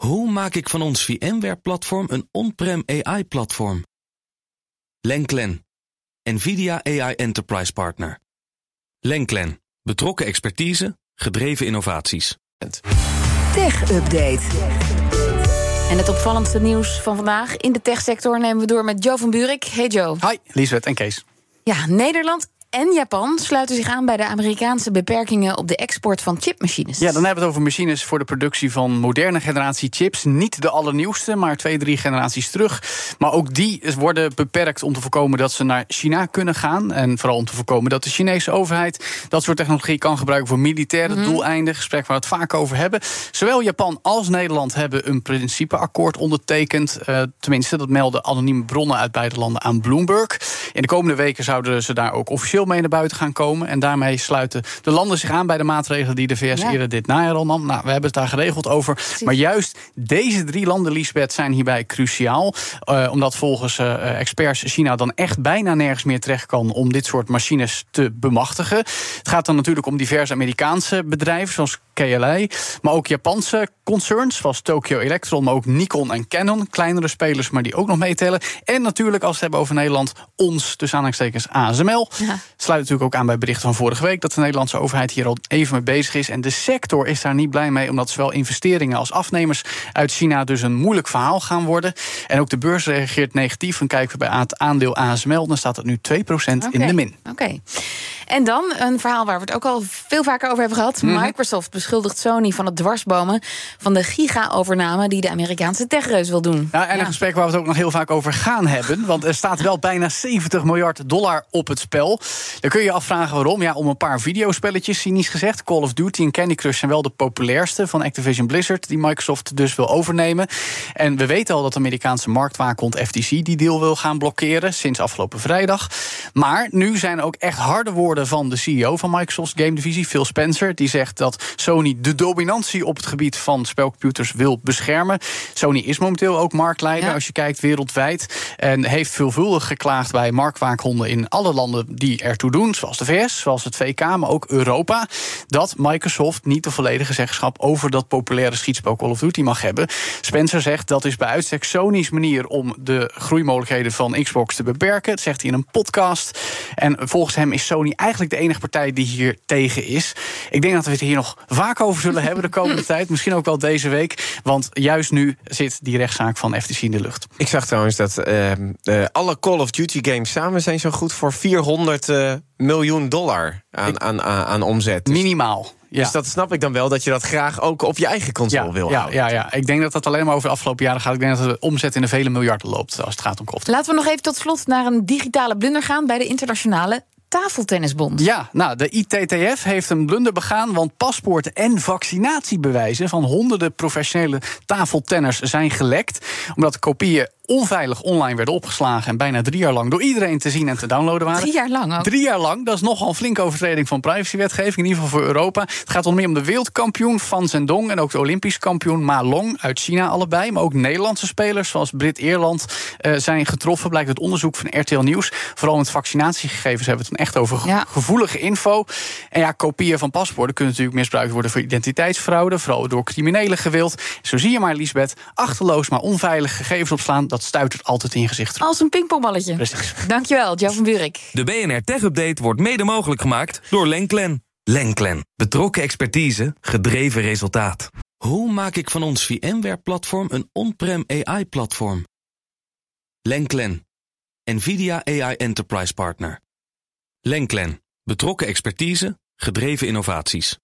Hoe maak ik van ons VMware-platform een on-prem AI-platform? Lenklen, NVIDIA AI Enterprise Partner. Lenklen, betrokken expertise, gedreven innovaties. Tech Update. En het opvallendste nieuws van vandaag in de techsector nemen we door met Joe van Buurik. Hey Joe. Hi, Liesbeth en Kees. Ja, Nederland en Japan sluiten zich aan bij de Amerikaanse beperkingen op de export van chipmachines. Ja, dan hebben we het over machines voor de productie van moderne generatie chips. Niet de allernieuwste, maar twee, drie generaties terug. Maar ook die worden beperkt om te voorkomen dat ze naar China kunnen gaan. En vooral om te voorkomen dat de Chinese overheid dat soort technologie kan gebruiken voor militaire Mhm. doeleinden. Gesprek waar we het vaak over hebben. Zowel Japan als Nederland hebben een principeakkoord ondertekend. Eh, tenminste, dat melden anonieme bronnen uit beide landen aan Bloomberg. In de komende weken zouden ze daar ook officieel mee naar buiten gaan komen. En daarmee sluiten de landen zich aan bij de maatregelen die de VS Ja. eerder dit najaar al nam. Nou, we hebben het daar geregeld over. Maar juist deze drie landen, Lisbeth, zijn hierbij cruciaal. Eh, omdat volgens eh, experts China dan echt bijna nergens meer terecht kan om dit soort machines te bemachtigen. Het gaat dan natuurlijk om diverse Amerikaanse bedrijven, zoals KLA. Maar ook Japanse concerns, zoals Tokyo Electron, maar ook Nikon en Canon. Kleinere spelers, maar die ook nog meetellen. En natuurlijk, als we het hebben over Nederland, ons, tussen aanhalingstekens ASML. Ja. Sluit natuurlijk ook aan bij berichten van vorige week dat de Nederlandse overheid hier al even mee bezig is. En de sector is daar niet blij mee, omdat zowel investeringen als afnemers uit China dus een moeilijk verhaal gaan worden. En ook de beurs reageert negatief. Dan kijken we bij het aandeel ASML, dan staat het nu 2% in de min. Oké. En dan een verhaal waar we het ook al veel vaker over hebben gehad. Mhm. Microsoft beschuldigt Sony van het dwarsbomen van de giga-overname die de Amerikaanse techreus wil doen. Ja, en een gesprek waar we het ook nog heel vaak over gaan hebben. Want er staat wel bijna 70 miljard dollar op het spel. Dan kun je je afvragen waarom. Ja, om een paar videospelletjes, cynisch gezegd. Call of Duty en Candy Crush zijn wel de populairste van Activision Blizzard... die Microsoft dus wil overnemen. En we weten al dat de Amerikaanse marktwaakhond FTC... die deal wil gaan blokkeren, sinds afgelopen vrijdag. Maar nu zijn ook echt harde woorden van de CEO van Microsoft's game divisie... Phil Spencer, die zegt dat Sony de dominantie... op het gebied van spelcomputers wil beschermen. Sony is momenteel ook marktleider, Ja. als je kijkt wereldwijd. En heeft veelvuldig geklaagd bij marktwaakhonden in alle landen die ertoe doen, zoals de VS, zoals het VK, maar ook Europa, dat Microsoft niet de volledige zeggenschap over dat populaire schietspel Call of Duty mag hebben. Spencer zegt dat is bij uitstek Sony's manier om de groeimogelijkheden van Xbox te beperken. Dat zegt hij in een podcast. En volgens hem is Sony eigenlijk de enige partij die hier tegen is. Ik denk dat we het hier nog vaak over zullen hebben de komende tijd. Misschien ook wel deze week. Want juist nu zit die rechtszaak van FTC in de lucht. Ik zag trouwens dat ehm, eh, alle Call of Duty games samen zijn zo goed voor 400 eh, miljoen dollar aan, aan, aan, aan omzet. Dus, Minimaal. Ja. dus dat snap ik dan wel, dat je dat graag ook op je eigen console ja, wil ja, houden. ja, ja, ik denk dat dat alleen maar over de afgelopen jaren gaat. Ik denk dat de omzet in de vele miljarden loopt als het gaat om Duty. Laten we nog even tot slot naar een digitale blunder gaan bij de internationale tafeltennisbond. Ja, nou, de ITTF heeft een blunder begaan, want paspoorten en vaccinatiebewijzen van honderden professionele tafeltenners zijn gelekt. Omdat kopieën onveilig online werden opgeslagen en bijna drie jaar lang door iedereen te zien en te downloaden waren. Drie jaar lang ook. Drie jaar lang, dat is nogal een flinke overtreding van privacywetgeving, in ieder geval voor Europa. Het gaat onder meer om de wereldkampioen Van Zendong en ook de Olympisch kampioen Ma Long uit China allebei. Maar ook Nederlandse spelers zoals Brit Eerland eh, zijn getroffen, blijkt uit onderzoek van RTL Nieuws. Vooral met vaccinatiegegevens hebben we het dan echt over Ja. gevoelige info. En ja, kopieën van paspoorten kunnen natuurlijk misbruikt worden voor identiteitsfraude, vooral door criminelen gewild. Zo zie je maar, Lisbeth, achterloos maar onveilig gegevens opslaan, dat stuitert altijd in je gezicht. Als een pingpongballetje. Precies. Dankjewel, Joe van Buurik. De BNR Tech Update wordt mede mogelijk gemaakt door Lenklen. Lenklen. Betrokken expertise, gedreven resultaat. Hoe maak ik van ons VMware-platform een on-prem AI-platform? Lenklen. NVIDIA AI Enterprise Partner. Lenklen. Betrokken expertise, gedreven innovaties.